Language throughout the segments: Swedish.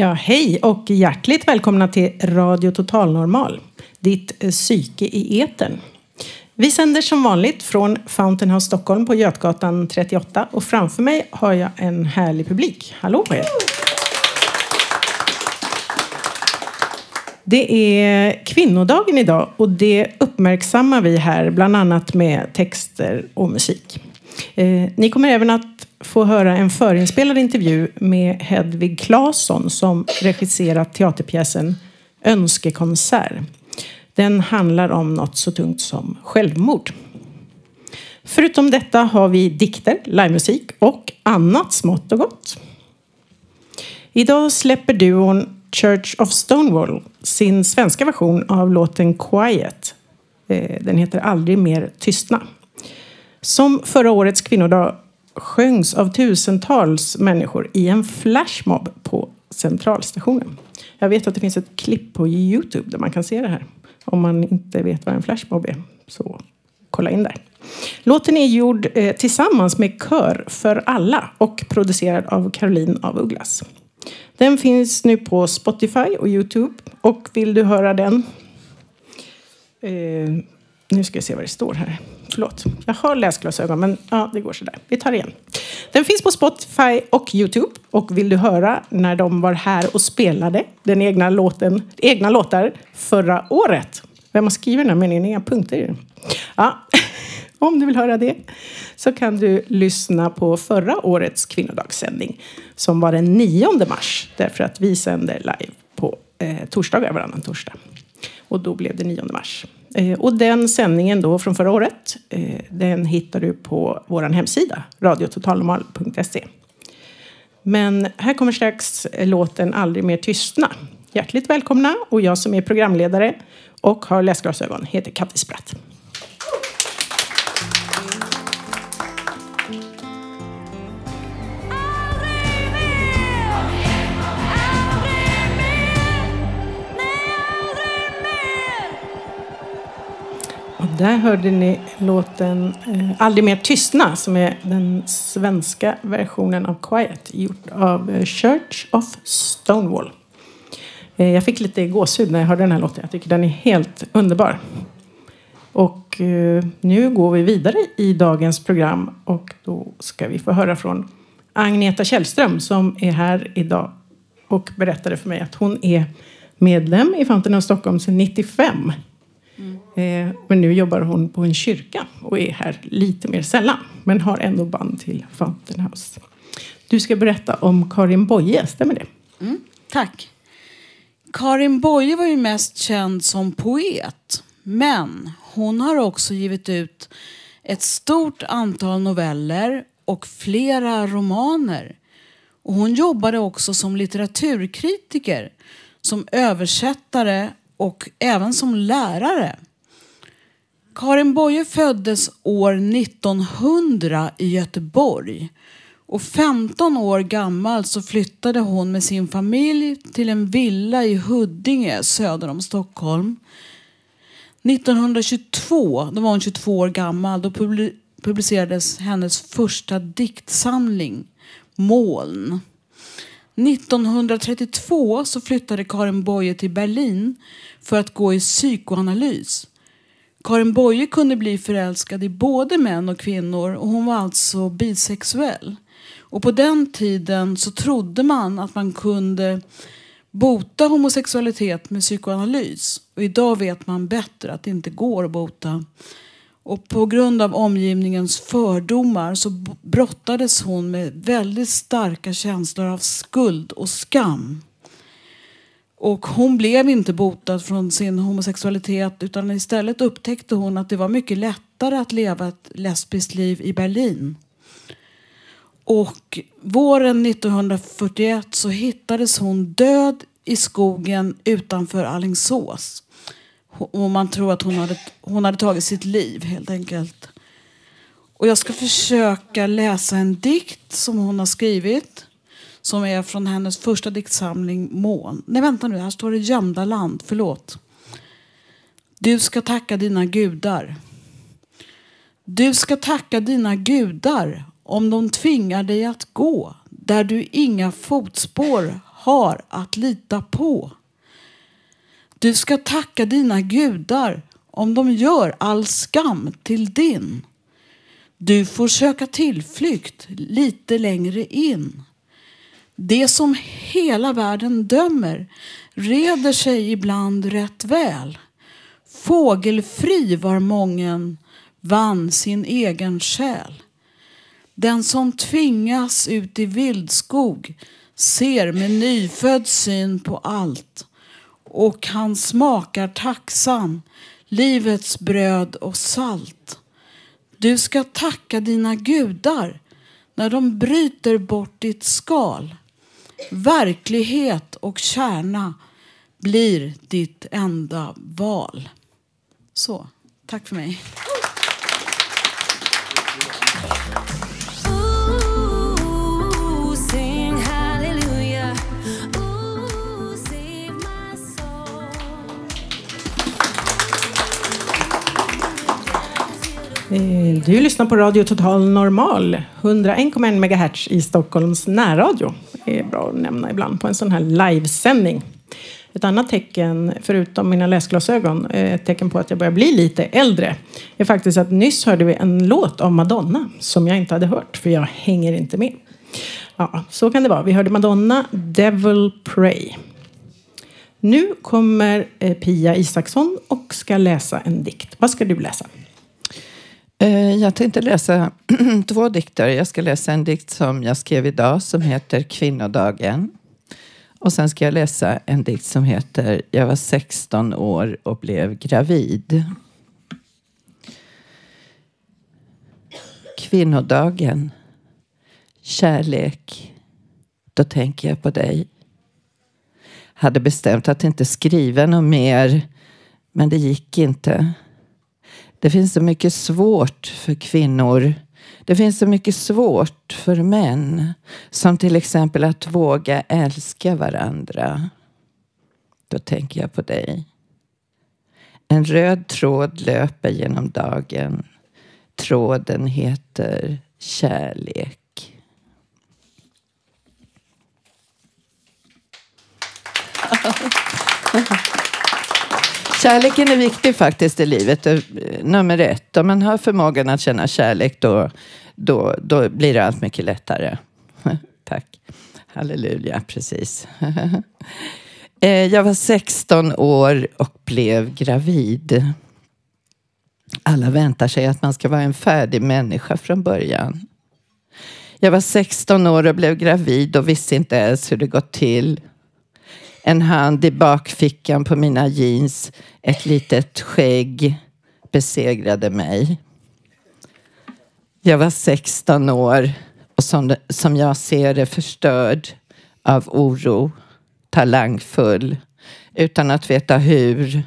Ja, hej och hjärtligt välkomna till Radio Total Normal, ditt eh, psyke i etern. Vi sänder som vanligt från Fountain House Stockholm på Götgatan 38 och framför mig har jag en härlig publik. Hallå på er! Det är kvinnodagen idag och det uppmärksammar vi här bland annat med texter och musik. Eh, ni kommer även att få höra en förinspelad intervju med Hedvig Claesson som regisserat teaterpjäsen Önskekonsert. Den handlar om något så tungt som självmord. Förutom detta har vi dikter, livemusik och annat smått och gott. Idag släpper duon Church of Stonewall sin svenska version av låten Quiet. Eh, den heter Aldrig mer tystna. Som förra årets kvinnodag sjöngs av tusentals människor i en flashmob på Centralstationen. Jag vet att det finns ett klipp på Youtube där man kan se det här. Om man inte vet vad en flashmob är, så kolla in där. Låten är gjord eh, tillsammans med Kör för alla och producerad av Caroline av Ugglas. Den finns nu på Spotify och Youtube. Och vill du höra den? Eh, nu ska jag se vad det står här. Förlåt, jag har läsglasögon men ja, det går sådär. Vi tar igen. Den finns på Spotify och Youtube. Och vill du höra när de var här och spelade den egna låten, egna låtar förra året? Vem har skrivit den här meningen? Inga punkter i den. Ja, om du vill höra det så kan du lyssna på förra årets kvinnodagssändning som var den 9 mars därför att vi sänder live på eh, torsdagar varannan torsdag. Och då blev det 9 mars. Eh, och den sändningen då från förra året, eh, den hittar du på vår hemsida, radiototalnormal.se. Men här kommer strax låten Aldrig mer tystna. Hjärtligt välkomna och jag som är programledare och har läsglasögon heter Kattis Spratt. Där hörde ni låten eh, Aldrig mer tystna som är den svenska versionen av Quiet gjord av eh, Church of Stonewall. Eh, jag fick lite gåshud när jag hörde den här låten. Jag tycker den är helt underbar. Och eh, nu går vi vidare i dagens program och då ska vi få höra från Agneta Källström som är här idag och berättade för mig att hon är medlem i Fountain of Stockholm sedan 95. Mm. Eh, men nu jobbar hon på en kyrka och är här lite mer sällan. Men har ändå band till Fountain House. Du ska berätta om Karin Boye, stämmer det? Mm, tack. Karin Boye var ju mest känd som poet. Men hon har också givit ut ett stort antal noveller och flera romaner. Och hon jobbade också som litteraturkritiker, som översättare och även som lärare. Karin Boye föddes år 1900 i Göteborg. Och 15 år gammal så flyttade hon med sin familj till en villa i Huddinge söder om Stockholm. 1922, då var hon 22 år gammal, då publicerades hennes första diktsamling Moln. 1932 så flyttade Karin Boye till Berlin för att gå i psykoanalys. Karin Boye kunde bli förälskad i både män och kvinnor och hon var alltså bisexuell. Och på den tiden så trodde man att man kunde bota homosexualitet med psykoanalys. Och idag vet man bättre att det inte går att bota. Och på grund av omgivningens fördomar så brottades hon med väldigt starka känslor av skuld och skam. Och hon blev inte botad från sin homosexualitet utan istället upptäckte hon att det var mycket lättare att leva ett lesbiskt liv i Berlin. Och våren 1941 så hittades hon död i skogen utanför Allingsås. Och man tror att hon hade, hon hade tagit sitt liv helt enkelt. Och jag ska försöka läsa en dikt som hon har skrivit. Som är från hennes första diktsamling Mån. Nej vänta nu, här står det Gömda land. Förlåt. Du ska tacka dina gudar. Du ska tacka dina gudar om de tvingar dig att gå där du inga fotspår har att lita på. Du ska tacka dina gudar om de gör all skam till din. Du får söka tillflykt lite längre in. Det som hela världen dömer reder sig ibland rätt väl. Fågelfri var mången, vann sin egen själ. Den som tvingas ut i vildskog ser med nyfödd syn på allt och han smakar tacksam livets bröd och salt. Du ska tacka dina gudar när de bryter bort ditt skal. Verklighet och kärna blir ditt enda val. Så, tack för mig. Eh, du lyssnar på Radio Total Normal, 101,1 MHz i Stockholms närradio. Det är bra att nämna ibland på en sån här livesändning. Ett annat tecken, förutom mina läsglasögon, eh, ett tecken på att jag börjar bli lite äldre, är faktiskt att nyss hörde vi en låt av Madonna som jag inte hade hört, för jag hänger inte med. Ja, så kan det vara. Vi hörde Madonna, Devil Pray. Nu kommer eh, Pia Isaksson och ska läsa en dikt. Vad ska du läsa? Eh, jag tänkte läsa två dikter. Jag ska läsa en dikt som jag skrev idag som heter Kvinnodagen. Och sen ska jag läsa en dikt som heter Jag var 16 år och blev gravid. Kvinnodagen. Kärlek. Då tänker jag på dig. Hade bestämt att inte skriva något mer. Men det gick inte. Det finns så mycket svårt för kvinnor. Det finns så mycket svårt för män. Som till exempel att våga älska varandra. Då tänker jag på dig. En röd tråd löper genom dagen. Tråden heter kärlek. Kärleken är viktig faktiskt i livet. Eh, nummer ett. Om man har förmågan att känna kärlek då, då, då blir det allt mycket lättare. Tack. Halleluja, precis. Eh, jag var 16 år och blev gravid. Alla väntar sig att man ska vara en färdig människa från början. Jag var 16 år och blev gravid och visste inte ens hur det gått till. En hand i bakfickan på mina jeans, ett litet skägg besegrade mig. Jag var 16 år och som, som jag ser det förstörd av oro, talangfull, utan att veta hur.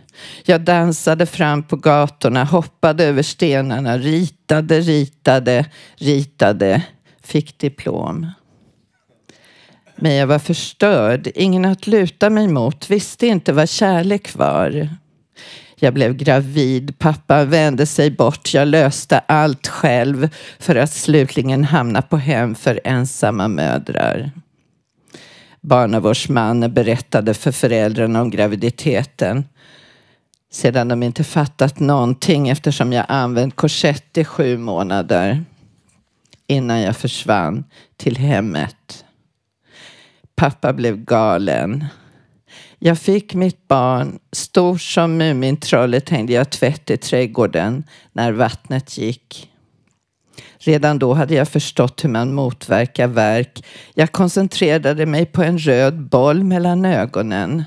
Jag dansade fram på gatorna, hoppade över stenarna, ritade, ritade, ritade, fick diplom. Men jag var förstörd, ingen att luta mig mot, visste inte vad kärlek var. Jag blev gravid, pappa vände sig bort, jag löste allt själv för att slutligen hamna på hem för ensamma mödrar. Barnavårdsmannen berättade för föräldrarna om graviditeten. Sedan de inte fattat någonting eftersom jag använt korsett i sju månader. Innan jag försvann till hemmet. Pappa blev galen. Jag fick mitt barn, Stort som Mumintrollet hängde jag tvätt i trädgården när vattnet gick. Redan då hade jag förstått hur man motverkar värk. Jag koncentrerade mig på en röd boll mellan ögonen.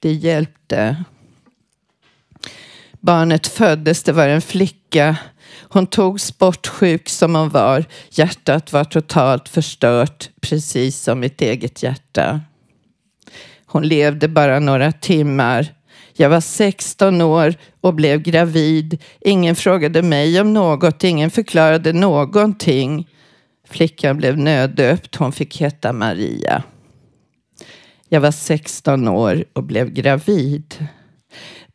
Det hjälpte. Barnet föddes, det var en flicka. Hon tog sportsjuk som hon var. Hjärtat var totalt förstört, precis som mitt eget hjärta. Hon levde bara några timmar. Jag var 16 år och blev gravid. Ingen frågade mig om något, ingen förklarade någonting. Flickan blev nöddöpt, hon fick heta Maria. Jag var 16 år och blev gravid.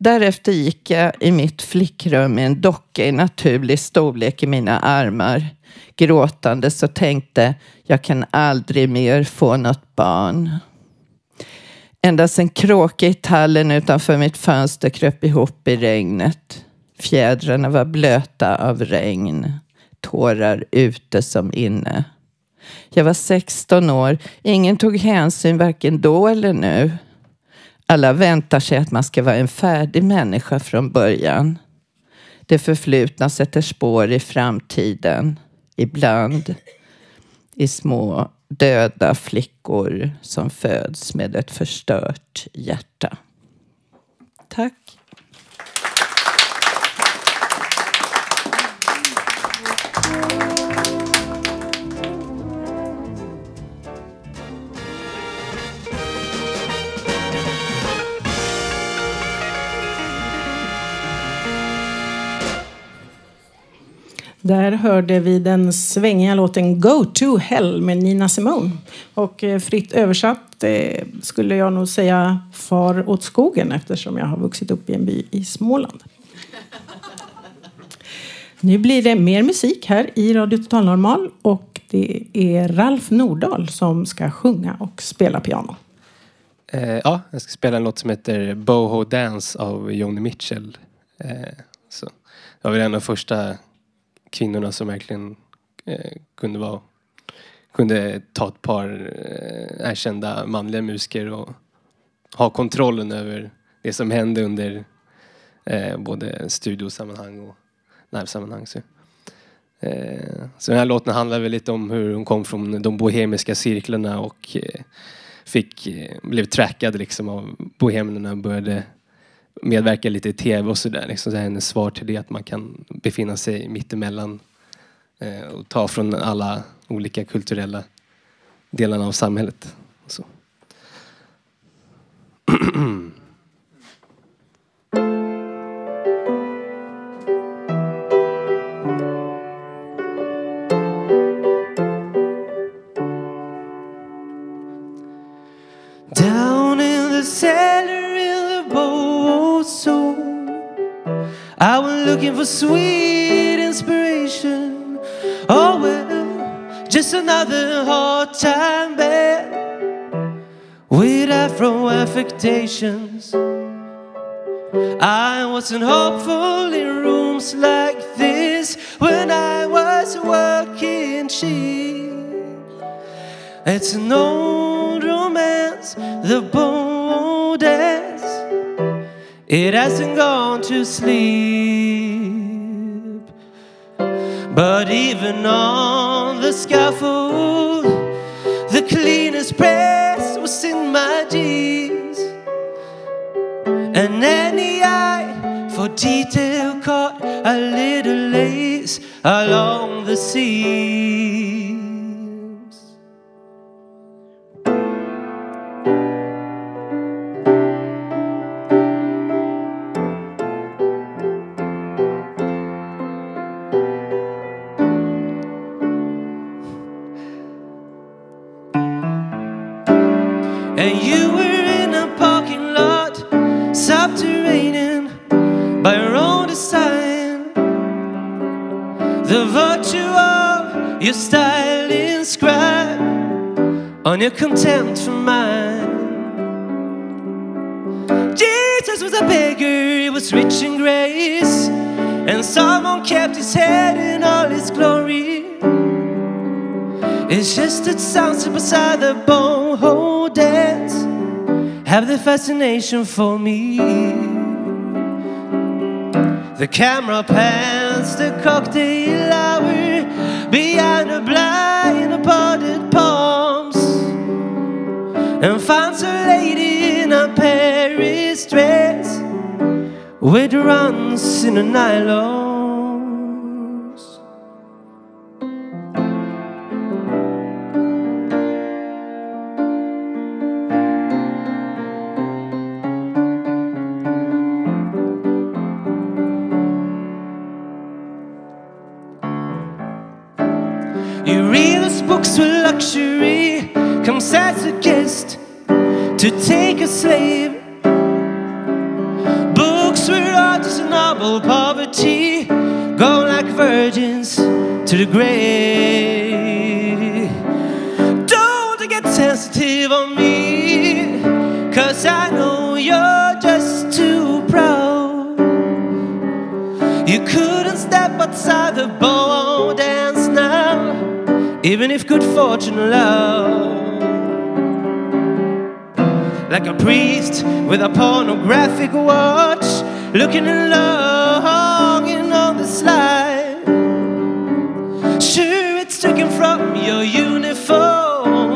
Därefter gick jag i mitt flickrum med en docka i naturlig storlek i mina armar. Gråtande så tänkte jag kan aldrig mer få något barn. Endast en kråka i tallen utanför mitt fönster kröp ihop i regnet. Fjädrarna var blöta av regn. Tårar ute som inne. Jag var 16 år. Ingen tog hänsyn varken då eller nu. Alla väntar sig att man ska vara en färdig människa från början. Det förflutna sätter spår i framtiden. Ibland i små döda flickor som föds med ett förstört hjärta. Där hörde vi den svängiga låten Go to Hell med Nina Simone. Och eh, fritt översatt eh, skulle jag nog säga Far åt skogen eftersom jag har vuxit upp i en by i Småland. Nu blir det mer musik här i Radio Total Normal och det är Ralf Nordahl som ska sjunga och spela piano. Eh, ja, jag ska spela en låt som heter Boho Dance av Joni Mitchell. Eh, så. Det var väl en av de första kvinnorna som verkligen eh, kunde vara kunde ta ett par eh, erkända manliga musiker och ha kontrollen över det som hände under eh, både studiosammanhang och livesammanhang. Så. Eh, så den här låten handlar väl lite om hur hon kom från de bohemiska cirklarna och eh, fick, eh, blev trackad liksom av bohemerna och började medverka lite i tv och sådär. Liksom, så hennes svar till det att man kan befinna sig mittemellan eh, och ta från alla olika kulturella delarna av samhället. Så. Down in the cellar looking for sweet inspiration. Oh well, just another hard time bed with afro affectations. I wasn't hopeful in rooms like this when I was working cheap. It's an old romance, the bow dance. It hasn't gone to sleep. But even on the scaffold, the cleanest press was in my jeans. And any eye for detail caught a little lace along the seams. Contempt for mine. Jesus was a beggar, he was rich in grace, and someone kept his head in all his glory. It's just that sounds beside the boho dance have the fascination for me. The camera pans the cocktail hour behind a blind of potted palms and finds a lady in a Paris dress with runs in a nylon. To take a slave. Books were artisanal poverty, go like virgins to the grave. Don't get sensitive on me, cause I know you're just too proud. You couldn't step outside the bow dance now, even if good fortune allowed. Like a priest with a pornographic watch, looking and longing on the slide. Sure, it's taken from your uniform,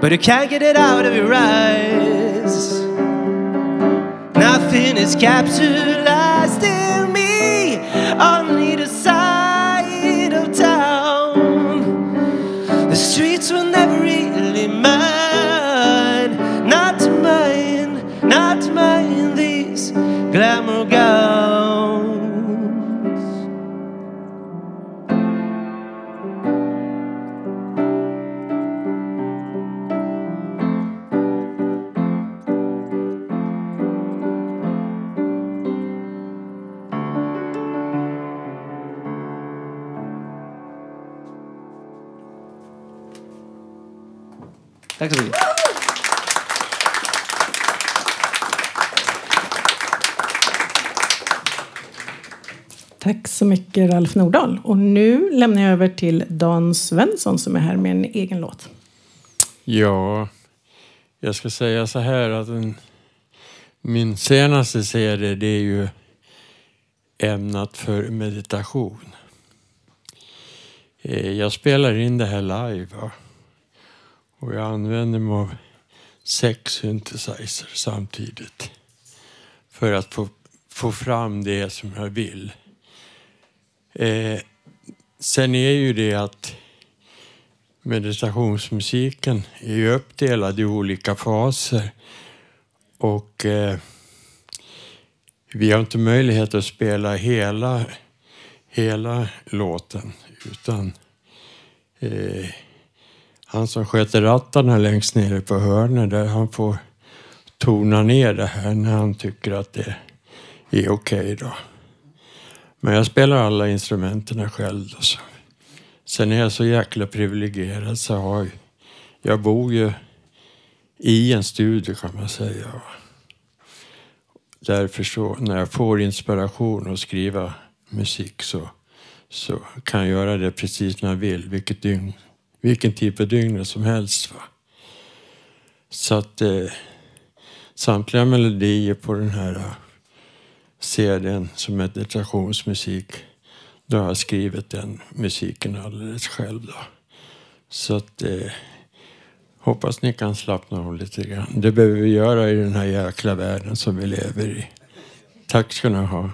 but you can't get it out of your eyes. Nothing is capsulized in me Tack så mycket. Tack så mycket Ralf Nordahl. Och nu lämnar jag över till Dan Svensson som är här med en egen låt. Ja, jag ska säga så här att en, min senaste serie det är ju ämnat för meditation. Eh, Jag spelar in det här live va? Och jag använder mig av sex synthesizers samtidigt för att få, få fram det som jag vill. Eh, sen är ju det att meditationsmusiken är ju uppdelad i olika faser. Och eh, vi har inte möjlighet att spela hela, hela låten. Utan eh, han som sköter rattarna längst nere på hörnet, där han får tona ner det här när han tycker att det är okej då. Men jag spelar alla instrumenten själv. Då, så. Sen är jag så jäkla privilegierad så jag, har, jag bor ju i en studio kan man säga. Därför så, när jag får inspiration att skriva musik så, så kan jag göra det precis när jag vill, vilket dygn, vilken tid på dygnet som helst. Va? Så att eh, samtliga melodier på den här eh, CDn som meditationsmusik, då har jag skrivit den musiken alldeles själv. Då. Så att eh, hoppas ni kan slappna av lite grann. Det behöver vi göra i den här jäkla världen som vi lever i. Tack ska ni ha.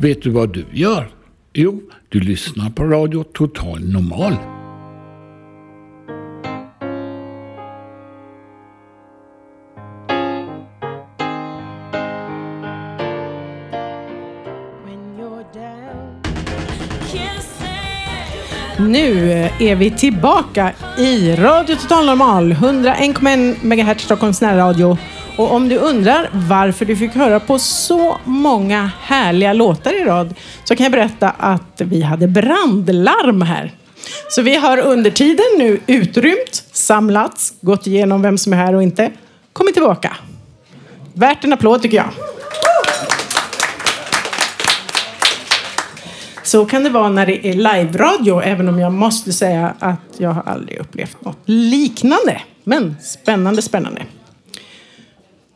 Vet du vad du gör? Jo, du lyssnar på Radio Total Normal. Nu är vi tillbaka i Radio Total Normal, 101,1 MHz Stockholms närradio. Och om du undrar varför du fick höra på så många härliga låtar i rad så kan jag berätta att vi hade brandlarm här. Så vi har under tiden nu utrymt, samlats, gått igenom vem som är här och inte, kommit tillbaka. Värt en applåd tycker jag. Så kan det vara när det är live-radio, även om jag måste säga att jag har aldrig upplevt något liknande. Men spännande, spännande.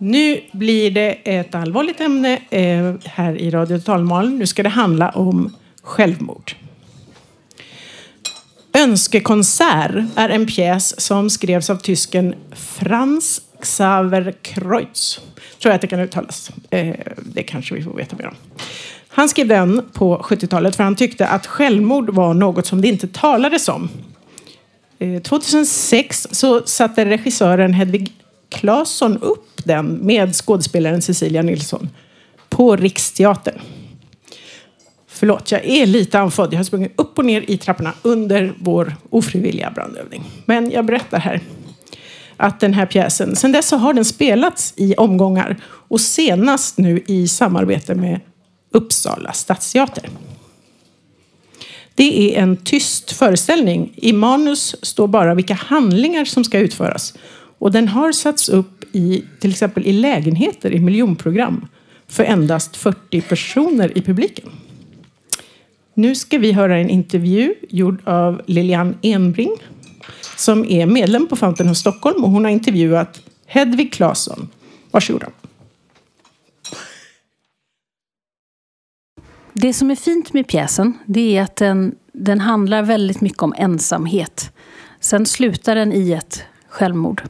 Nu blir det ett allvarligt ämne eh, här i Radio Talmalen. Nu ska det handla om självmord. Önskekonsert är en pjäs som skrevs av tysken Franz Xaver Kreutz. Tror jag att det kan uttalas. Eh, det kanske vi får veta mer om. Han skrev den på 70-talet för han tyckte att självmord var något som det inte talades om. Eh, 2006 så satte regissören Hedvig Claesson upp den med skådespelaren Cecilia Nilsson på Riksteatern. Förlåt, jag är lite andfådd. Jag har sprungit upp och ner i trapporna under vår ofrivilliga brandövning. Men jag berättar här att den här pjäsen, sen dess har den spelats i omgångar och senast nu i samarbete med Uppsala stadsteater. Det är en tyst föreställning. I manus står bara vilka handlingar som ska utföras. Och den har satts upp i till exempel i lägenheter i miljonprogram för endast 40 personer i publiken. Nu ska vi höra en intervju gjord av Lilian Enbring som är medlem på Fountain of Stockholm och hon har intervjuat Hedvig Claesson. Varsågoda. Det som är fint med pjäsen det är att den, den handlar väldigt mycket om ensamhet. Sen slutar den i ett självmord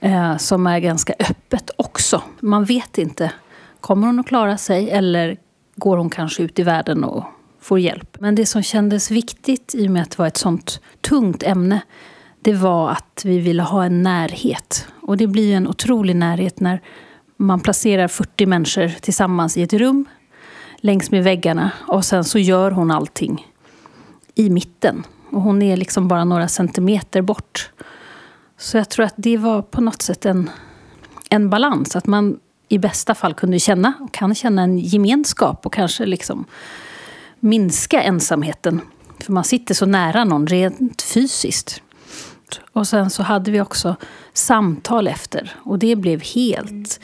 eh, som är ganska öppet också. Man vet inte. Kommer hon att klara sig eller går hon kanske ut i världen och får hjälp? Men det som kändes viktigt i och med att det var ett sånt tungt ämne det var att vi ville ha en närhet. Och det blir en otrolig närhet när man placerar 40 människor tillsammans i ett rum längs med väggarna och sen så gör hon allting i mitten. Och hon är liksom bara några centimeter bort. Så jag tror att det var på något sätt en, en balans. Att man i bästa fall kunde känna, och kan känna en gemenskap och kanske liksom minska ensamheten. För man sitter så nära någon rent fysiskt. Och sen så hade vi också samtal efter. Och det blev helt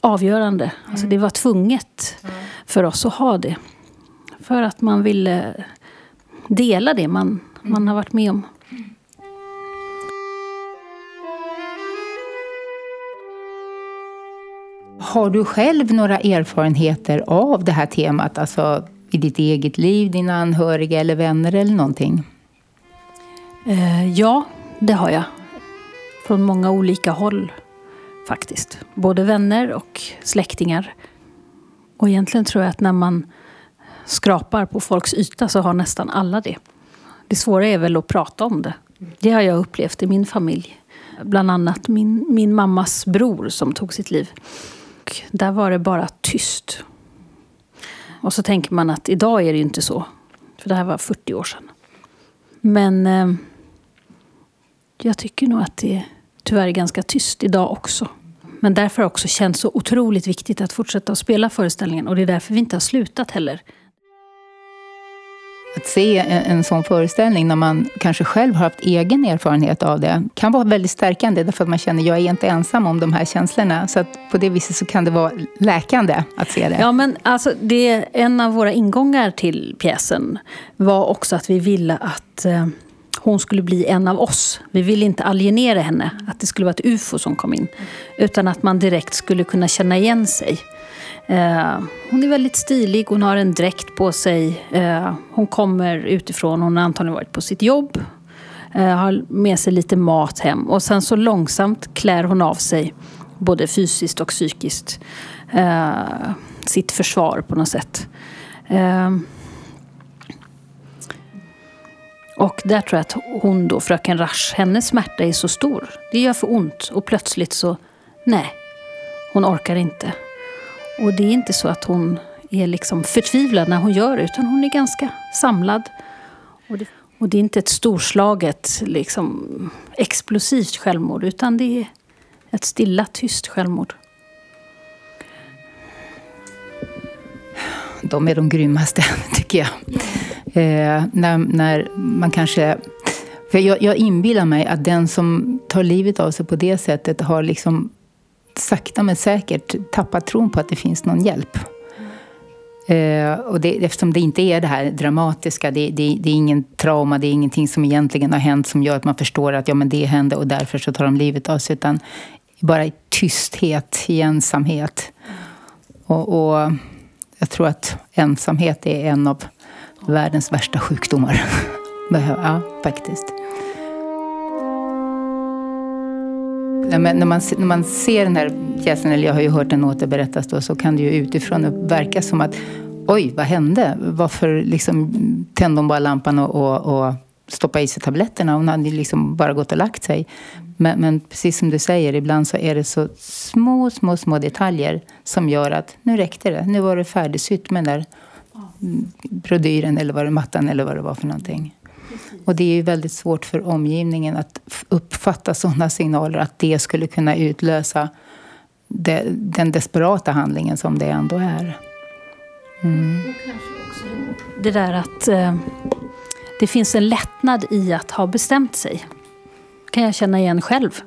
avgörande. Alltså det var tvunget för oss att ha det. För att man ville dela det man, man har varit med om. Har du själv några erfarenheter av det här temat? Alltså i ditt eget liv, dina anhöriga eller vänner eller någonting? Eh, ja, det har jag. Från många olika håll faktiskt. Både vänner och släktingar. Och egentligen tror jag att när man skrapar på folks yta så har nästan alla det. Det svåra är väl att prata om det. Det har jag upplevt i min familj. Bland annat min, min mammas bror som tog sitt liv. Och där var det bara tyst. Och så tänker man att idag är det ju inte så. För det här var 40 år sedan. Men eh, jag tycker nog att det tyvärr är ganska tyst idag också. Men därför har det också känts så otroligt viktigt att fortsätta att spela föreställningen. Och det är därför vi inte har slutat heller. Att se en, en sån föreställning när man kanske själv har haft egen erfarenhet av det kan vara väldigt stärkande därför att man känner att jag är inte ensam om de här känslorna. Så att på det viset så kan det vara läkande att se det. Ja, men alltså, det, en av våra ingångar till pjäsen var också att vi ville att eh, hon skulle bli en av oss. Vi ville inte alienera henne, att det skulle vara ett ufo som kom in. Utan att man direkt skulle kunna känna igen sig. Eh, hon är väldigt stilig, hon har en dräkt på sig. Eh, hon kommer utifrån, hon har antagligen varit på sitt jobb. Eh, har med sig lite mat hem. Och sen så långsamt klär hon av sig, både fysiskt och psykiskt, sitt försvar på något sätt. Och där tror jag att hon då, fröken Rasch, hennes smärta är så stor. Det gör för ont och plötsligt så, nej, hon orkar inte. Och det är inte så att hon är liksom förtvivlad när hon gör det, utan hon är ganska samlad. Och det, och det är inte ett storslaget, liksom, explosivt självmord, utan det är ett stilla, tyst självmord. De är de grymmaste, tycker jag. Eh, när, när man kanske... För jag, jag inbillar mig att den som tar livet av sig på det sättet har liksom sakta men säkert tappat tron på att det finns någon hjälp. Uh, och det, eftersom det inte är det här dramatiska, det, det, det är ingen trauma, det är ingenting som egentligen har hänt som gör att man förstår att ja, men det hände och därför så tar de livet av sig. Utan bara i tysthet, i ensamhet. Och, och jag tror att ensamhet är en av världens värsta sjukdomar. ja, faktiskt. Nej, men när, man, när man ser den här pjäsen, eller jag har ju hört den återberättas då, så kan det ju utifrån verka som att oj, vad hände? Varför liksom tände hon bara lampan och, och, och stoppade i sig tabletterna? Hon hade ju liksom bara gått och lagt sig. Men, men precis som du säger, ibland så är det så små, små, små detaljer som gör att nu räckte det. Nu var det färdigsytt med den där mm, brodyren eller vad det, mattan eller vad det var för någonting. Och det är ju väldigt svårt för omgivningen att uppfatta sådana signaler att det skulle kunna utlösa det, den desperata handlingen som det ändå är. Mm. Det där att eh, det finns en lättnad i att ha bestämt sig. kan jag känna igen själv.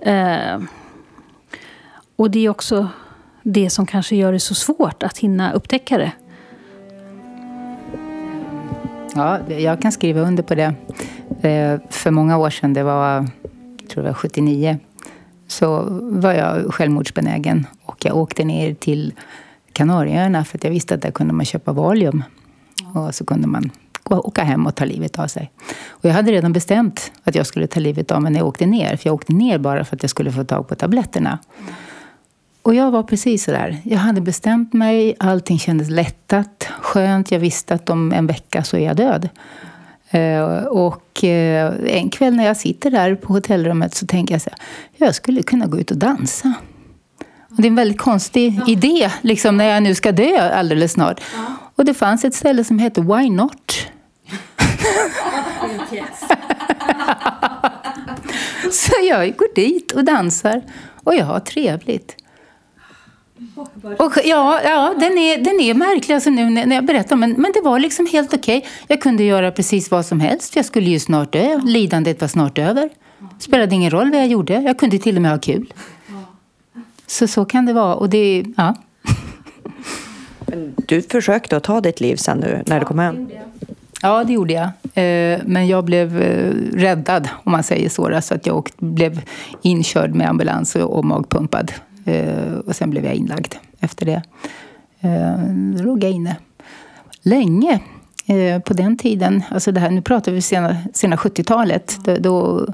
Eh, och det är också det som kanske gör det så svårt att hinna upptäcka det. Ja, jag kan skriva under på det. Eh, för många år sedan, det var, jag tror det var 79, så var jag självmordsbenägen. Och jag åkte ner till Kanarieöarna för att jag visste att där kunde man köpa Valium. Och så kunde man åka hem och ta livet av sig. Och jag hade redan bestämt att jag skulle ta livet av mig när jag åkte ner. För jag åkte ner bara för att jag skulle få tag på tabletterna. Och jag var precis så där. Jag hade bestämt mig, allting kändes lättat, skönt. Jag visste att om en vecka så är jag död. Eh, Och eh, en kväll när jag sitter där på hotellrummet så tänker jag så här, jag skulle kunna gå ut och dansa. Och det är en väldigt konstig idé, liksom, när jag nu ska dö alldeles snart. Och det fanns ett ställe som hette Why Not? Så jag går dit och dansar och jag har trevligt. Och, ja, ja den, är, den är märklig alltså nu när jag berättar, men, men det var liksom helt okej. Jag kunde göra precis vad som helst. Jag skulle ju snart dö. Lidandet var snart över. spelade ingen roll vad jag gjorde. Jag kunde till och med ha kul. Så så kan det vara. Och det, ja. Du försökte att ta ditt liv sen nu när du kom hem. Ja, det gjorde jag. Eh, Men jag blev eh, räddad, om man säger så. Så att jag blev inkörd med ambulans och magpumpad. Eh, Och sen blev jag inlagd efter det. Eh, Då låg jag inne länge. Eh, på den tiden, alltså det här, nu pratar vi sena, sena 70-talet. Då, då,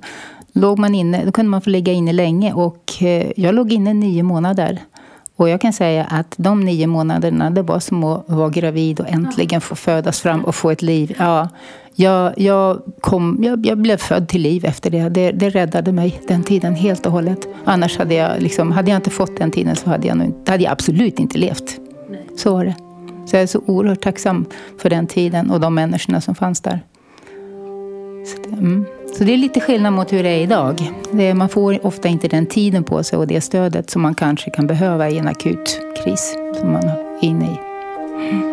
låg man inne, då kunde man få ligga inne länge. Och eh, jag låg inne nio månader. Och jag kan säga att de nio månaderna, det var som att vara gravid och äntligen få födas fram och få ett liv. Ja, jag, jag, kom, jag, jag blev född till liv efter det. det. Det räddade mig den tiden helt och hållet. Annars hade jag, liksom, hade jag inte fått den tiden så hade jag, nog, hade jag absolut inte levt. Så var det. Så jag är så oerhört tacksam för den tiden och de människorna som fanns där. Så det, mm så det är lite skillnad mot hur det är idag. Det är, man får ofta inte den tiden på sig och det stödet som man kanske kan behöva i en akut kris som man är inne i.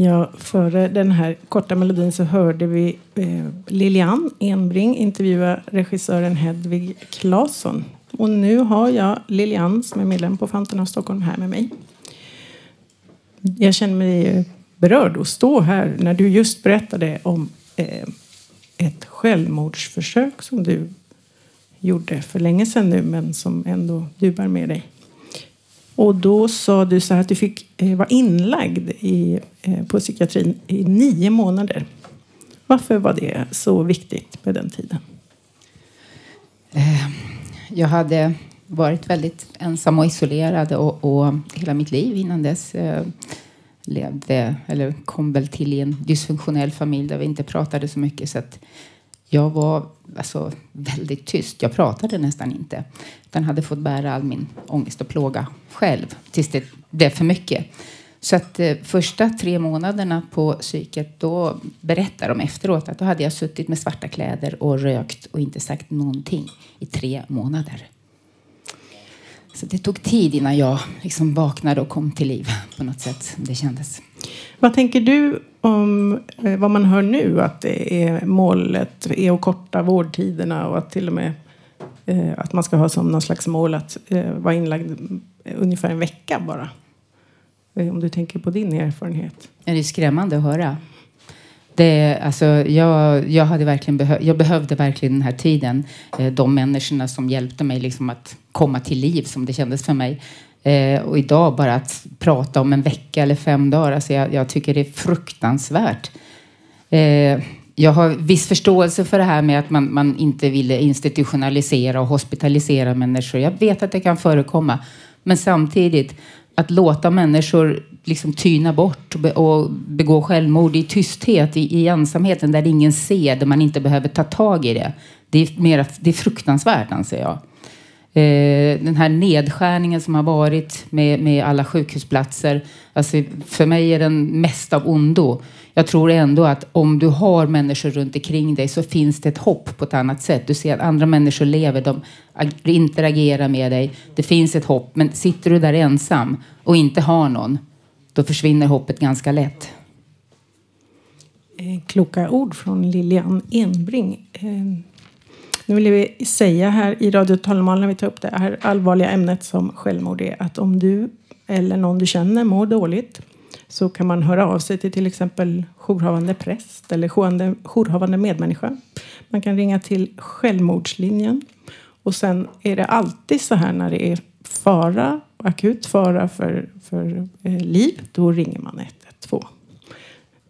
Ja, före den här korta melodin så hörde vi eh, Lilian Enbring intervjua regissören Hedvig Claesson. Och nu har jag Lilian som är medlem på Fanten av Stockholm här med mig. Jag känner mig eh, berörd att stå här när du just berättade om eh, ett självmordsförsök som du gjorde för länge sedan nu men som ändå du bär med dig. Och då sa du så här att du fick eh, vara inlagd i, eh, på psykiatrin i nio månader. Varför var det så viktigt på den tiden? Ehm, jag hade varit väldigt ensam och isolerad och, och hela mitt liv innan dess eh, levde, eller kom väl till i en dysfunktionell familj där vi inte pratade så mycket. Så att jag var alltså, väldigt tyst. Jag pratade nästan inte. Utan hade fått bära all min ångest och plåga själv tills det blev för mycket. Så att eh, första tre månaderna på psyket, då berättar de efteråt att då hade jag suttit med svarta kläder och rökt och inte sagt någonting i tre månader. Så det tog tid innan jag liksom vaknade och kom till liv på något sätt. Det kändes. Vad tänker du om eh, vad man hör nu att det är målet är att korta vårdtiderna och att till och med eh, att man ska ha som någon slags mål att eh, vara inlagd ungefär en vecka bara? Om du tänker på din erfarenhet. Det är skrämmande att höra. Det, alltså, jag, jag, hade verkligen behö- jag behövde verkligen den här tiden. De människorna som hjälpte mig liksom att komma till liv som det kändes för mig. Eh, och idag bara att prata om en vecka eller fem dagar, alltså jag, jag tycker det är fruktansvärt. Eh, jag har viss förståelse för det här med att man, man inte ville institutionalisera och hospitalisera människor. Jag vet att det kan förekomma. Men samtidigt, att låta människor liksom tyna bort och be- och begå självmord i tysthet, i, i ensamheten, där ingen ser, där man inte behöver ta tag i det. Det är, mera, det är fruktansvärt, anser jag. Eh, den här nedskärningen som har varit med, med alla sjukhusplatser. Alltså, för mig är den mest av ondo. Jag tror ändå att om du har människor runt omkring dig så finns det ett hopp på ett annat sätt. Du ser att andra människor lever, de interagerar med dig. Det finns ett hopp. Men sitter du där ensam och inte har någon, då försvinner hoppet ganska lätt. Eh, kloka ord från Lilian Enbring. Eh, nu vill vi säga här i Radio Talmal när vi tar upp det här allvarliga ämnet som självmord är att om du eller någon du känner mår dåligt så kan man höra av sig till till exempel jourhavande präst eller jourhavande, jourhavande medmänniska. Man kan ringa till Självmordslinjen. Och sen är det alltid så här när det är fara, akut fara för, för eh, liv, då ringer man 112.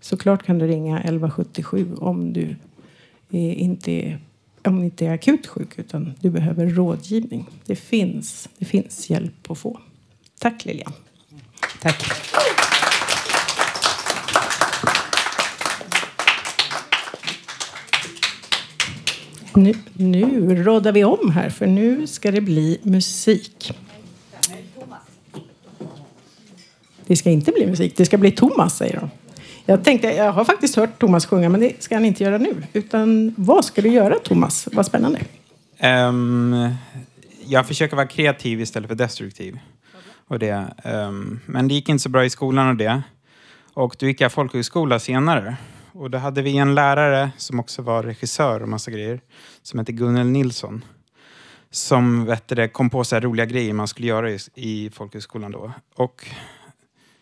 Såklart kan du ringa 1177 om du eh, inte är, om det inte är akut sjuk utan du behöver rådgivning. Det finns, det finns hjälp att få. Tack Lilian. Tack. Nu, nu rådar vi om här för nu ska det bli musik. Det ska inte bli musik, det ska bli Thomas säger de. Jag tänkte, jag har faktiskt hört Thomas sjunga men det ska han inte göra nu. Utan vad ska du göra Thomas? Vad spännande. Um, jag försöker vara kreativ istället för destruktiv. Och det, um, men det gick inte så bra i skolan och det. Och då gick jag folkhögskola senare. Och då hade vi en lärare som också var regissör och massa grejer. Som hette Gunnel Nilsson. Som vet det, kom på så här roliga grejer man skulle göra i, i folkhögskolan då. Och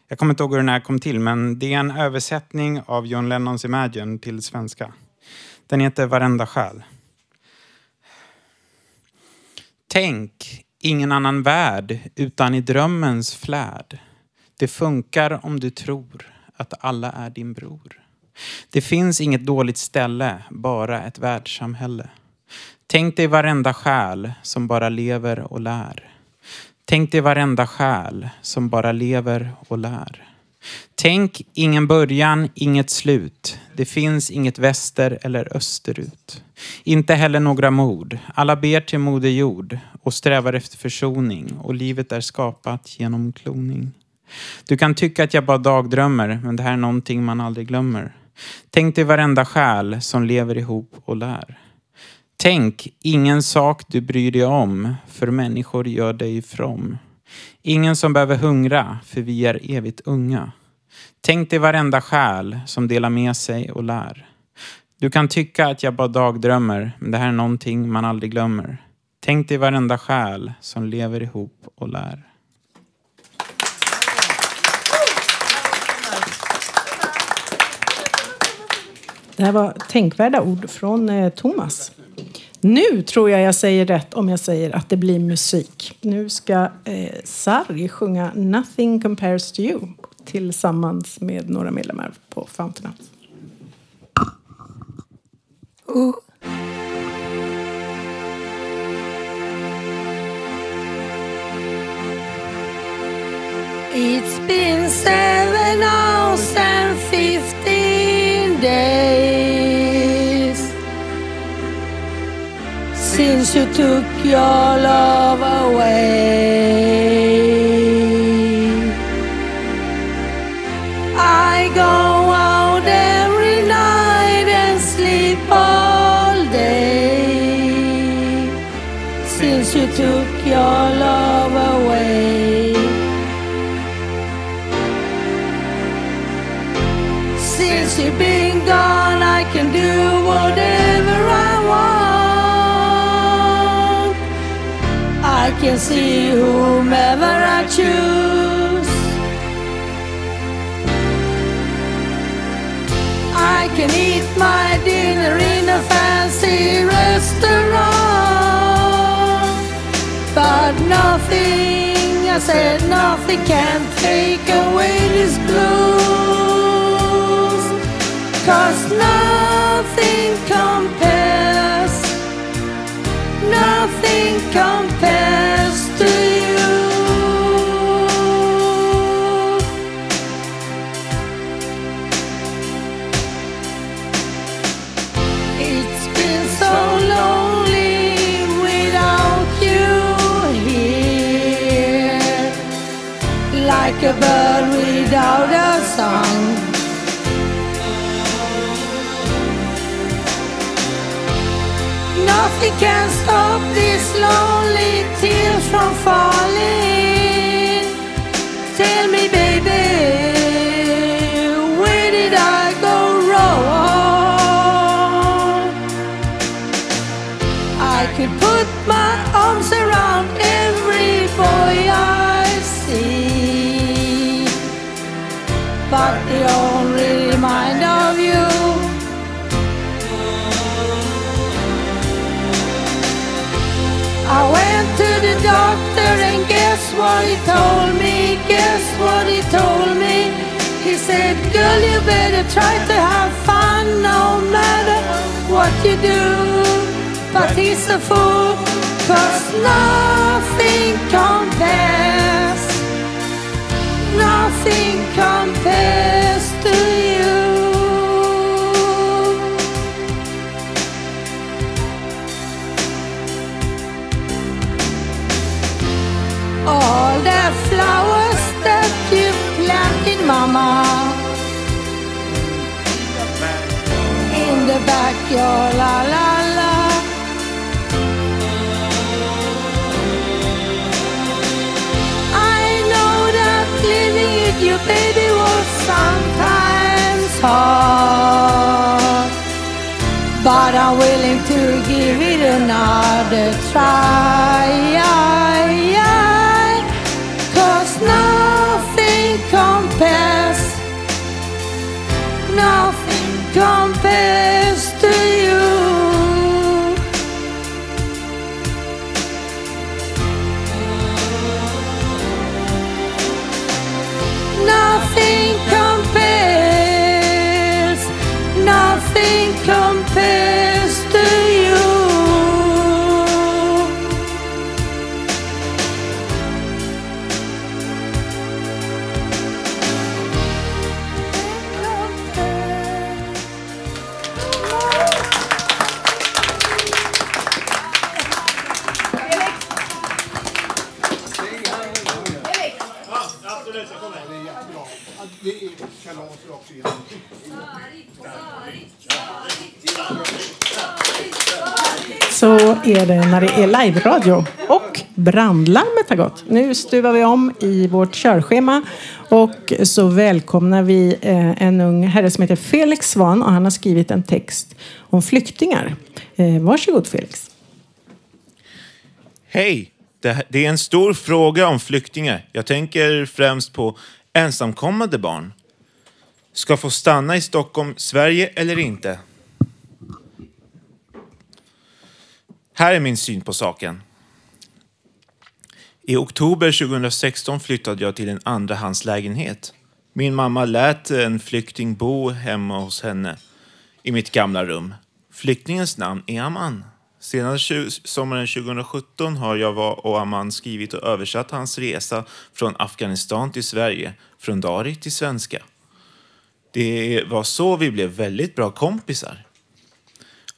jag kommer inte ihåg hur den här kom till, men det är en översättning av John Lennons Imagine till svenska. Den heter Varenda själ. Tänk, ingen annan värld utan i drömmens flärd. Det funkar om du tror att alla är din bror. Det finns inget dåligt ställe, bara ett världssamhälle. Tänk dig varenda själ som bara lever och lär. Tänk dig varenda själ som bara lever och lär. Tänk ingen början, inget slut. Det finns inget väster eller österut. Inte heller några mord. Alla ber till Moder Jord och strävar efter försoning och livet är skapat genom kloning. Du kan tycka att jag bara dagdrömmer, men det här är någonting man aldrig glömmer. Tänk dig varenda själ som lever ihop och lär. Tänk, ingen sak du bryr dig om, för människor gör dig from. Ingen som behöver hungra, för vi är evigt unga. Tänk dig varenda själ som delar med sig och lär. Du kan tycka att jag bara dagdrömmer, men det här är någonting man aldrig glömmer. Tänk dig varenda själ som lever ihop och lär. Det här var tänkvärda ord från eh, Thomas. Nu tror jag jag säger rätt om jag säger att det blir musik. Nu ska eh, Sarri sjunga Nothing compares to you tillsammans med några medlemmar på Fountain House. Oh. It's been seven hours and fifteen days since you took your love away. Can see whomever I choose. I can eat my dinner in a fancy restaurant. But nothing, I said, nothing can take away this blues. Cause nothing compares, nothing compares song. Nothing can stop these lonely tears from falling. Doctor and guess what he told me? Guess what he told me? He said, girl, you better try to have fun no matter what you do. But he's a fool, cause nothing compares. Nothing compares to you. The flowers that you planted, Mama. In the backyard, la la la. I know that living with you, baby, was sometimes hard. But I'm willing to give it another try. Compares, nothing compares to you. Nothing compares, nothing compares det när det är live-radio. Och brandlarmet har gått. Nu stuvar vi om i vårt körschema. Och så välkomnar vi eh, en ung herre som heter Felix Svan. Och han har skrivit en text om flyktingar. Eh, varsågod Felix. Hej! Det, det är en stor fråga om flyktingar. Jag tänker främst på ensamkommande barn. ska få stanna i Stockholm, Sverige eller inte? Här är min syn på saken. I oktober 2016 flyttade jag till en andrahandslägenhet. Min mamma lät en flykting bo hemma hos henne i mitt gamla rum. Flyktingens namn är Aman. Sedan sommaren 2017 har jag och Aman skrivit och översatt hans resa från Afghanistan till Sverige, från dari till svenska. Det var så vi blev väldigt bra kompisar.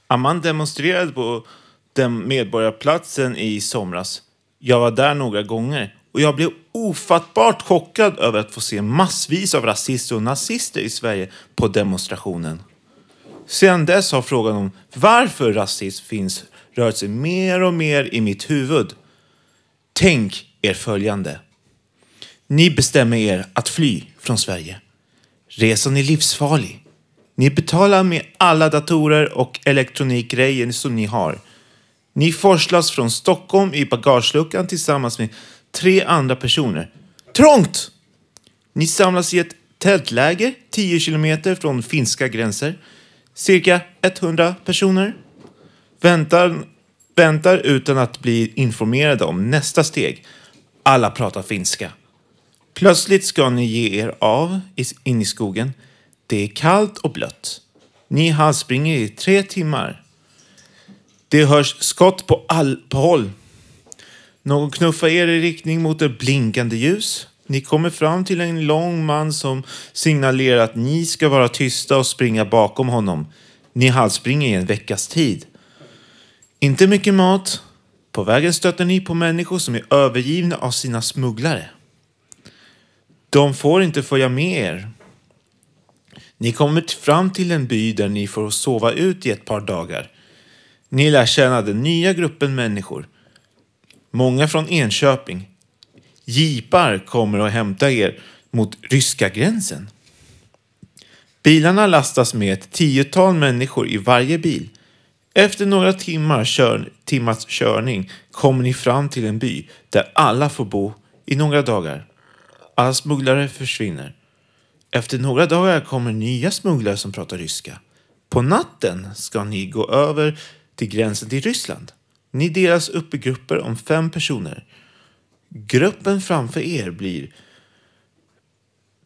Aman demonstrerade på den medborgarplatsen i somras. Jag var där några gånger och jag blev ofattbart chockad över att få se massvis av rasister och nazister i Sverige på demonstrationen. Sedan dess har frågan om varför rasism finns rört sig mer och mer i mitt huvud. Tänk er följande. Ni bestämmer er att fly från Sverige. Resan är livsfarlig. Ni betalar med alla datorer och elektronikgrejer som ni har. Ni forslas från Stockholm i bagageluckan tillsammans med tre andra personer. Trångt! Ni samlas i ett tältläger 10 kilometer från finska gränser. Cirka 100 personer. Väntar, väntar utan att bli informerade om nästa steg. Alla pratar finska. Plötsligt ska ni ge er av in i skogen. Det är kallt och blött. Ni halsspringer i tre timmar. Det hörs skott på, all, på håll. Någon knuffar er i riktning mot ett blinkande ljus. Ni kommer fram till en lång man som signalerar att ni ska vara tysta och springa bakom honom. Ni halvspringer i en veckas tid. Inte mycket mat. På vägen stöter ni på människor som är övergivna av sina smugglare. De får inte följa med er. Ni kommer fram till en by där ni får sova ut i ett par dagar. Ni lär känna den nya gruppen människor. Många från Enköping. Jeepar kommer och hämtar er mot ryska gränsen. Bilarna lastas med ett tiotal människor i varje bil. Efter några timmar kör, timmars körning kommer ni fram till en by där alla får bo i några dagar. Alla smugglare försvinner. Efter några dagar kommer nya smugglare som pratar ryska. På natten ska ni gå över till gränsen till Ryssland. Ni delas upp i grupper om fem personer. Gruppen framför er blir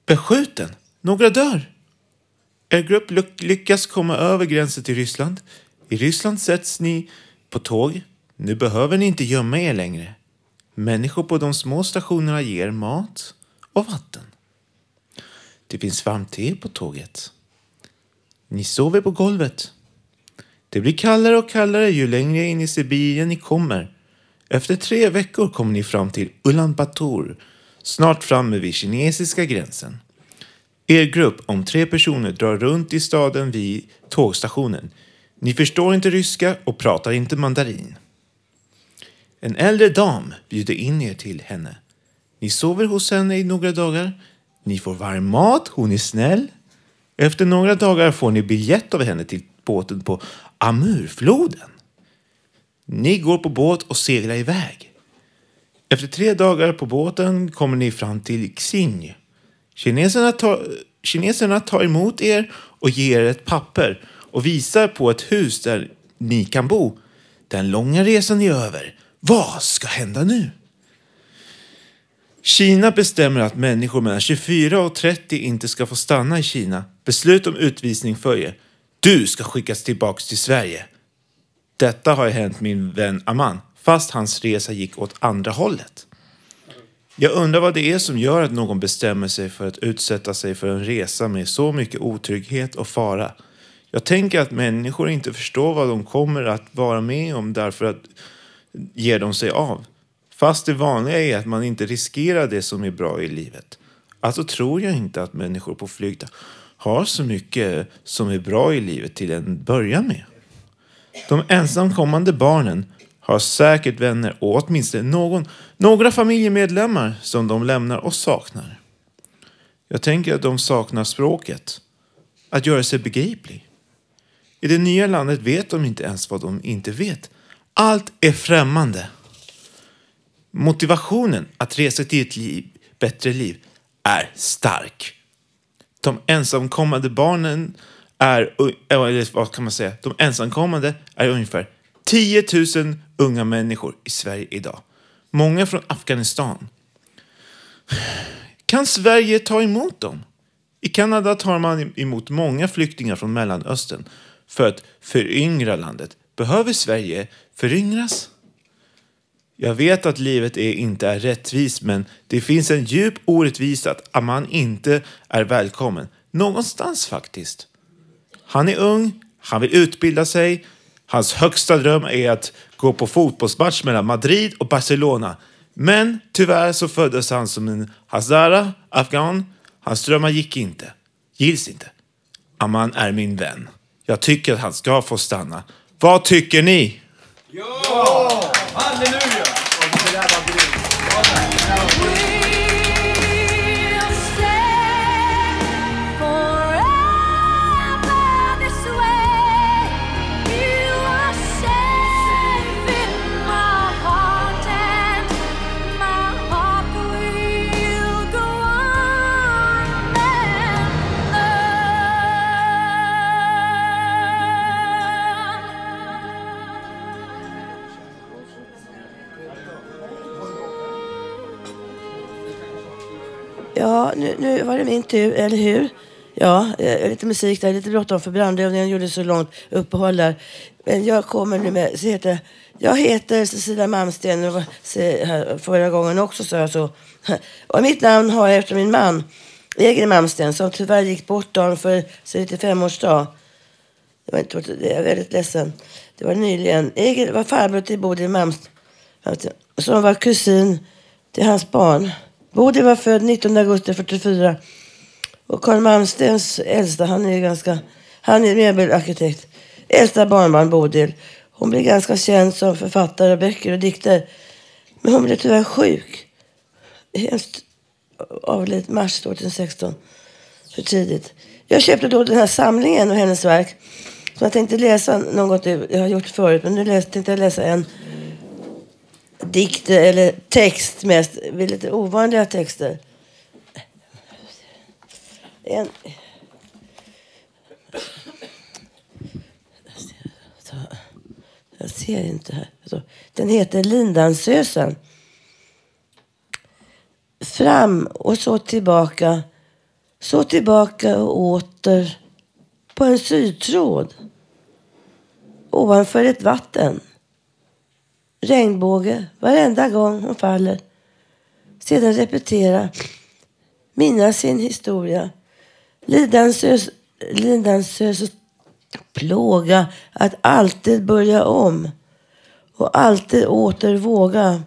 beskjuten. Några dör. Er grupp lyckas komma över gränsen till Ryssland. I Ryssland sätts ni på tåg. Nu behöver ni inte gömma er längre. Människor på de små stationerna ger mat och vatten. Det finns varmt te på tåget. Ni sover på golvet. Det blir kallare och kallare ju längre in i Sibirien ni kommer. Efter tre veckor kommer ni fram till Ulan Bator, snart framme vid kinesiska gränsen. Er grupp om tre personer drar runt i staden vid tågstationen. Ni förstår inte ryska och pratar inte mandarin. En äldre dam bjuder in er till henne. Ni sover hos henne i några dagar. Ni får varm mat, hon är snäll. Efter några dagar får ni biljett av henne till båten på Amurfloden. Ni går på båt och seglar iväg. Efter tre dagar på båten kommer ni fram till Xinj. Kineserna tar, kineserna tar emot er och ger er ett papper och visar på ett hus där ni kan bo. Den långa resan är över. Vad ska hända nu? Kina bestämmer att människor mellan 24 och 30 inte ska få stanna i Kina. Beslut om utvisning följer. Du ska skickas tillbaks till Sverige. Detta har hänt min vän Aman, fast hans resa gick åt andra hållet. Jag undrar vad det är som gör att någon bestämmer sig för att utsätta sig för en resa med så mycket otrygghet och fara. Jag tänker att människor inte förstår vad de kommer att vara med om därför att ger de sig av. Fast det vanliga är att man inte riskerar det som är bra i livet. Alltså tror jag inte att människor på flykt har så mycket som är bra i livet till en början med. De ensamkommande barnen har säkert vänner och åtminstone någon, några familjemedlemmar som de lämnar och saknar. Jag tänker att de saknar språket. Att göra sig begriplig. I det nya landet vet de inte ens vad de inte vet. Allt är främmande. Motivationen att resa till ett liv, bättre liv är stark. De ensamkommande barnen är, eh, eller vad kan man säga, de ensamkommande är ungefär 10 000 unga människor i Sverige idag. Många från Afghanistan. Kan Sverige ta emot dem? I Kanada tar man emot många flyktingar från Mellanöstern för att föryngra landet. Behöver Sverige föryngras? Jag vet att livet är, inte är rättvist, men det finns en djup orättvisa att man inte är välkommen. Någonstans faktiskt. Han är ung, han vill utbilda sig. Hans högsta dröm är att gå på fotbollsmatch mellan Madrid och Barcelona. Men tyvärr så föddes han som en hazara, afghan. Hans drömmar gick inte. Gills inte. Aman är min vän. Jag tycker att han ska få stanna. Vad tycker ni? Ja! Halleluja! Ja, nu, nu var det min tur, eller hur? Ja, eh, lite musik där. Lite bråttom för brandövningen gjorde så långt uppehåll där. Men jag kommer nu med... Så heter, jag heter Cecilia Malmsten. Förra gången också sa jag så. Och mitt namn har jag efter min man, Egil Malmsten, som tyvärr gick bort dagen för sin 95-årsdag. Jag inte, är väldigt ledsen. Det var nyligen. Egil var farbror till Bodil Malmsten, som var kusin till hans barn. Bodil var född 19 augusti 44. Och Carl Malmstens äldsta, han är ganska, han är möbelarkitekt. Äldsta barnbarn Bodil. Hon blev ganska känd som författare av böcker och dikter. Men hon blev tyvärr sjuk. Hemskt avled mars 2016. För tidigt. Jag köpte då den här samlingen och hennes verk. Så jag tänkte läsa något. Jag har gjort förut, men nu läste, tänkte jag läsa en dikt eller text mest. Lite ovanliga texter. En... Jag ser inte här. Den heter Lindansösen. Fram och så tillbaka. Så tillbaka och åter. På en sytråd Ovanför ett vatten. Regnbåge varenda gång hon faller. Sedan repetera. Minnas sin historia. Lidansös, lidansös plåga att alltid börja om. Och alltid åter våga.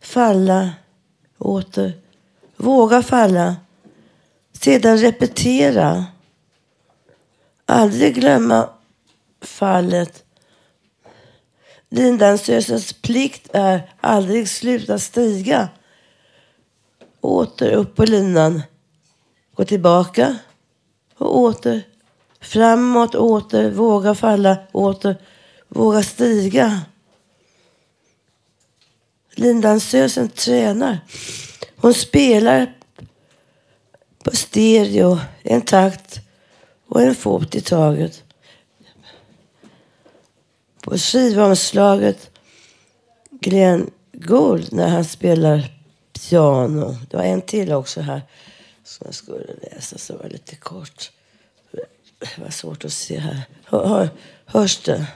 Falla. Åter. Våga falla. Sedan repetera. Aldrig glömma fallet. Lindansösens plikt är aldrig sluta stiga. Åter upp på linan. Gå tillbaka. Och åter. Framåt, åter. Våga falla, åter. Våga stiga. Lindansösen tränar. Hon spelar på stereo, en takt och en fot i taget. På skivomslaget Glenn Gould när han spelar piano. Det var en till också här som jag skulle läsa som var lite kort. Det var svårt att se här. Hör, hör, hörs det?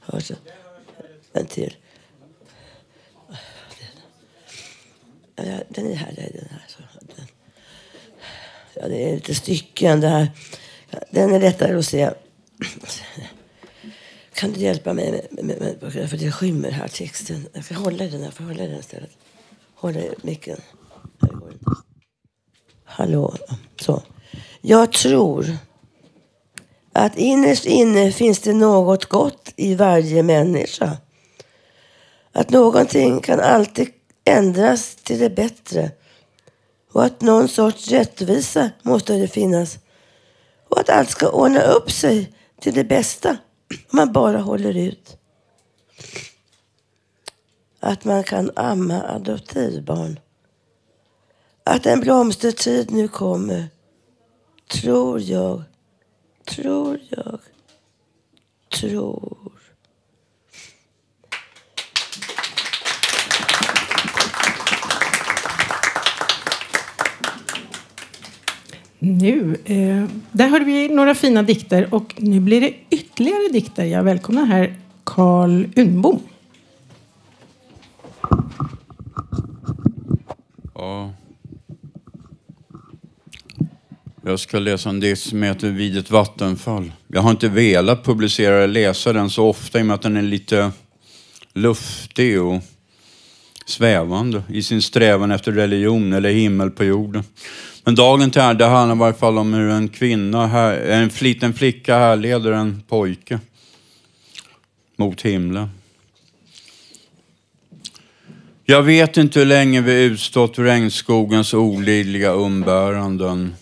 Hörs det? En till. Den är här. det är Den här. Ja, det är lite stycken det här. Den är lättare att se. Kan du hjälpa mig med, med, med, för det skymmer här texten. Jag får hålla i den här, får jag hålla i den istället. Hålla i micken. Hallå. Så. Jag tror att innerst inne finns det något gott i varje människa. Att någonting kan alltid ändras till det bättre. Och att någon sorts rättvisa måste det finnas. Och att allt ska ordna upp sig till det bästa. Om man bara håller ut. Att man kan amma adoptivbarn. Att en blomstertid nu kommer. tror jag, tror jag, tror. Nu, eh, där hörde vi några fina dikter och nu blir det ytterligare dikter. Jag välkomnar här Carl Unbom. Ja. Jag ska läsa en dikt som heter Vid ett vattenfall. Jag har inte velat publicera eller läsa den så ofta i och med att den är lite luftig och svävande i sin strävan efter religion eller himmel på jorden. Men dagen till ära, det handlar i varje fall om hur en kvinna, här, en liten flicka härleder en pojke mot himlen. Jag vet inte hur länge vi utstått regnskogens olidliga umbäranden.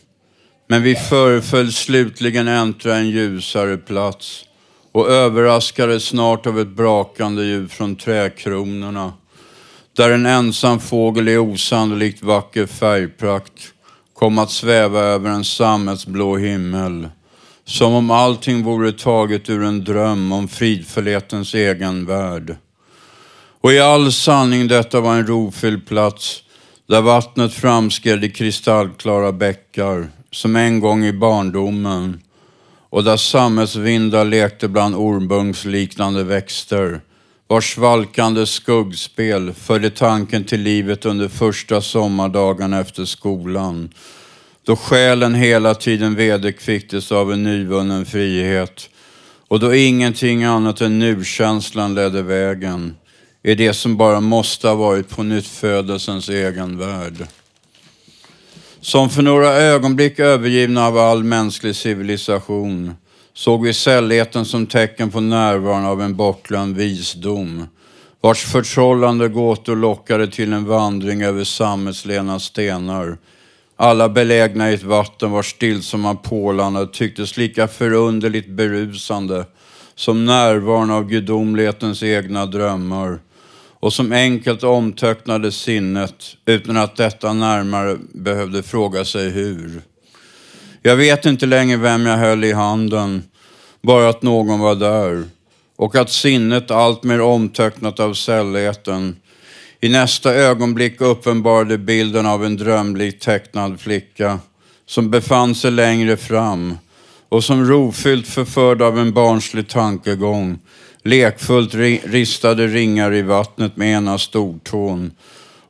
Men vi föreföll slutligen äntra en ljusare plats och överraskades snart av ett brakande ljud från trädkronorna. Där en ensam fågel i osannolikt vacker färgprakt kom att sväva över en sammetsblå himmel. Som om allting vore taget ur en dröm om fridfullhetens egen värld. Och i all sanning detta var en rofylld plats där vattnet framskred i kristallklara bäckar som en gång i barndomen och där sammetsvindar lekte bland ormbunksliknande växter vars svalkande skuggspel förde tanken till livet under första sommardagarna efter skolan då själen hela tiden vederkvicktes av en nyvunnen frihet och då ingenting annat än nu-känslan ledde vägen i det som bara måste ha varit på nyttfödelsens egen värld. Som för några ögonblick övergivna av all mänsklig civilisation såg vi sällheten som tecken på närvaron av en bortglömd visdom vars förtrollande gåtor lockade till en vandring över sammetslena stenar. Alla belägna i ett vatten vars stillsamma pålande tycktes lika förunderligt berusande som närvaron av gudomlighetens egna drömmar och som enkelt omtöcknade sinnet utan att detta närmare behövde fråga sig hur. Jag vet inte längre vem jag höll i handen, bara att någon var där. Och att sinnet alltmer omtöcknat av sällheten i nästa ögonblick uppenbarade bilden av en drömligt tecknad flicka som befann sig längre fram och som rofyllt förförd av en barnslig tankegång lekfullt ristade ringar i vattnet med ena stortån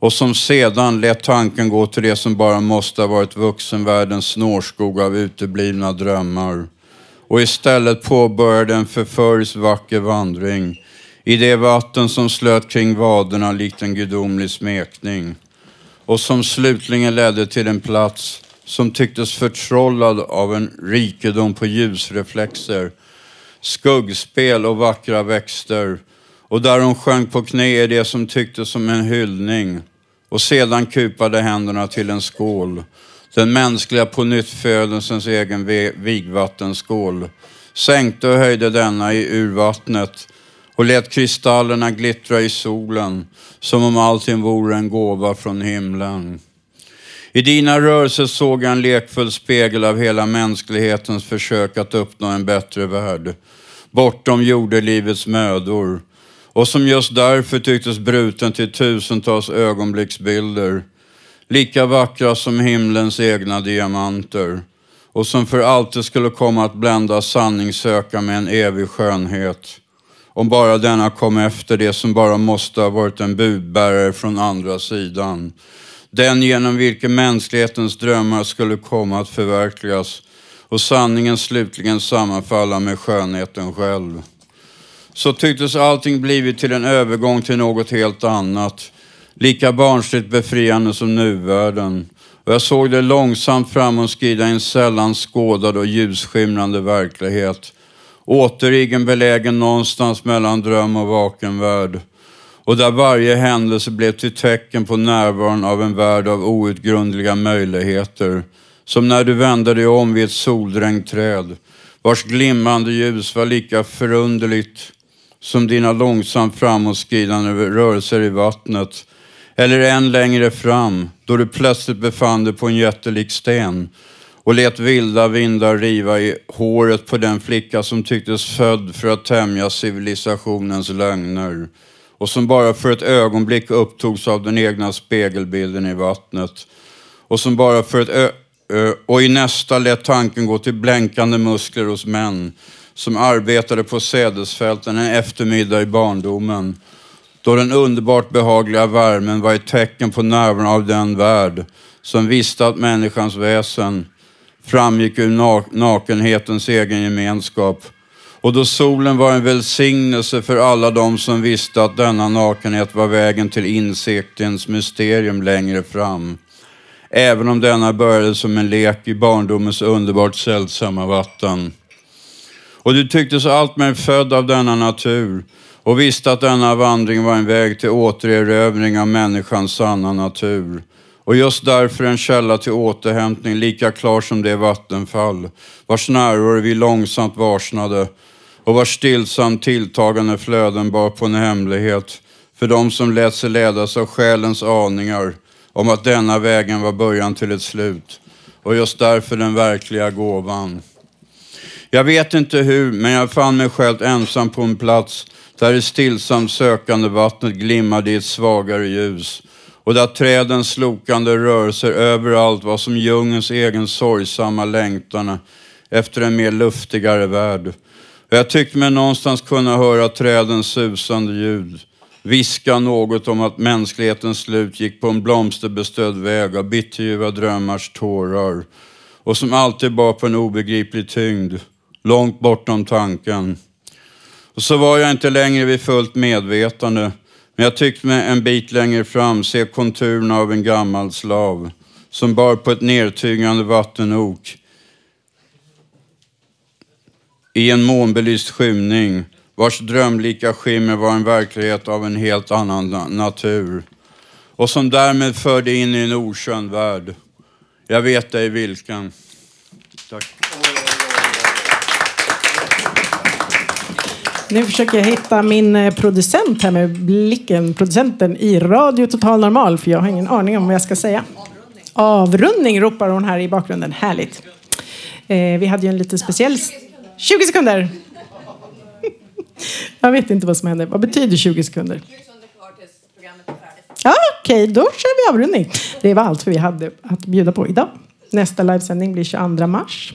och som sedan lät tanken gå till det som bara måste ha varit vuxenvärldens snårskog av uteblivna drömmar. Och istället påbörjade en förföriskt vacker vandring i det vatten som slöt kring vaderna likt en gudomlig smekning. Och som slutligen ledde till en plats som tycktes förtrollad av en rikedom på ljusreflexer skuggspel och vackra växter. Och där hon sjönk på knä i det som tycktes som en hyllning och sedan kupade händerna till en skål. Den mänskliga pånyttfödelsens egen vigvattenskål. Sänkte och höjde denna i urvattnet och lät kristallerna glittra i solen som om allting vore en gåva från himlen. I dina rörelser såg jag en lekfull spegel av hela mänsklighetens försök att uppnå en bättre värld, bortom jordelivets mödor, och som just därför tycktes bruten till tusentals ögonblicksbilder, lika vackra som himlens egna diamanter, och som för alltid skulle komma att blända sanningssöka med en evig skönhet, om bara denna kom efter det som bara måste ha varit en budbärare från andra sidan, den genom vilken mänsklighetens drömmar skulle komma att förverkligas och sanningen slutligen sammanfalla med skönheten själv. Så tycktes allting blivit till en övergång till något helt annat, lika barnsligt befriande som nuvärlden. Och jag såg det långsamt framåtskrida i en sällan skådad och ljusskimrande verklighet. Återigen belägen någonstans mellan dröm och vaken värld och där varje händelse blev till tecken på närvaron av en värld av outgrundliga möjligheter. Som när du vände dig om vid ett soldränkt träd vars glimmande ljus var lika förunderligt som dina långsamt framåtskridande rörelser i vattnet. Eller än längre fram, då du plötsligt befann dig på en jättelik sten och lät vilda vindar riva i håret på den flicka som tycktes född för att tämja civilisationens lögner och som bara för ett ögonblick upptogs av den egna spegelbilden i vattnet och som bara för ett ö ö och i nästa lät tanken gå till blänkande muskler hos män som arbetade på sädesfälten en eftermiddag i barndomen då den underbart behagliga värmen var ett tecken på närvaron av den värld som visste att människans väsen framgick ur nakenhetens egen gemenskap. Och då solen var en välsignelse för alla de som visste att denna nakenhet var vägen till insiktens mysterium längre fram. Även om denna började som en lek i barndomens underbart sällsamma vatten. Och du tycktes alltmer född av denna natur och visste att denna vandring var en väg till återerövring av människans sanna natur. Och just därför en källa till återhämtning lika klar som det vattenfall, vars närvaro vi långsamt varsnade och vars stillsamt tilltagande flöden bar på en hemlighet för de som lät sig ledas av själens aningar om att denna vägen var början till ett slut och just därför den verkliga gåvan. Jag vet inte hur, men jag fann mig själv ensam på en plats där det stillsamt sökande vattnet glimmade i ett svagare ljus och där trädens slokande rörelser överallt var som djungelns egen sorgsamma längtan efter en mer luftigare värld. Och jag tyckte mig någonstans kunna höra trädens susande ljud, viska något om att mänsklighetens slut gick på en blomsterbestödd väg av bitterljuva drömmars tårar och som alltid bar på en obegriplig tyngd, långt bortom tanken. Och så var jag inte längre vid fullt medvetande, men jag tyckte mig en bit längre fram se konturerna av en gammal slav som bar på ett nertygande vattenok i en månbelyst skymning vars drömlika skimmer var en verklighet av en helt annan natur och som därmed förde in i en okänd värld. Jag vet ej vilken. Nu försöker jag hitta min eh, producent här med blicken. Producenten i Radio Total Normal. För jag har ingen aning om vad jag ska säga. Avrundning ropar hon här i bakgrunden. Härligt. Eh, vi hade ju en liten speciell... 20 sekunder! jag vet inte vad som händer. Vad betyder 20 sekunder? Ja, Okej, då kör vi avrundning. Det var allt vi hade att bjuda på idag. Nästa livesändning blir 22 mars.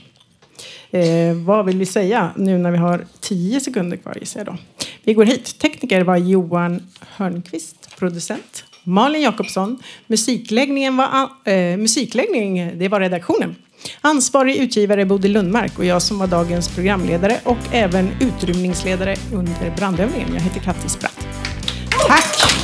Eh, vad vill vi säga nu när vi har tio sekunder kvar gissar jag då. Vi går hit. Tekniker var Johan Hörnqvist, producent. Malin Jakobsson. Musikläggningen var, eh, musikläggning, det var redaktionen. Ansvarig utgivare Bodil Lundmark och jag som var dagens programledare och även utrymningsledare under brandövningen. Jag heter Kattis Bratt. Tack!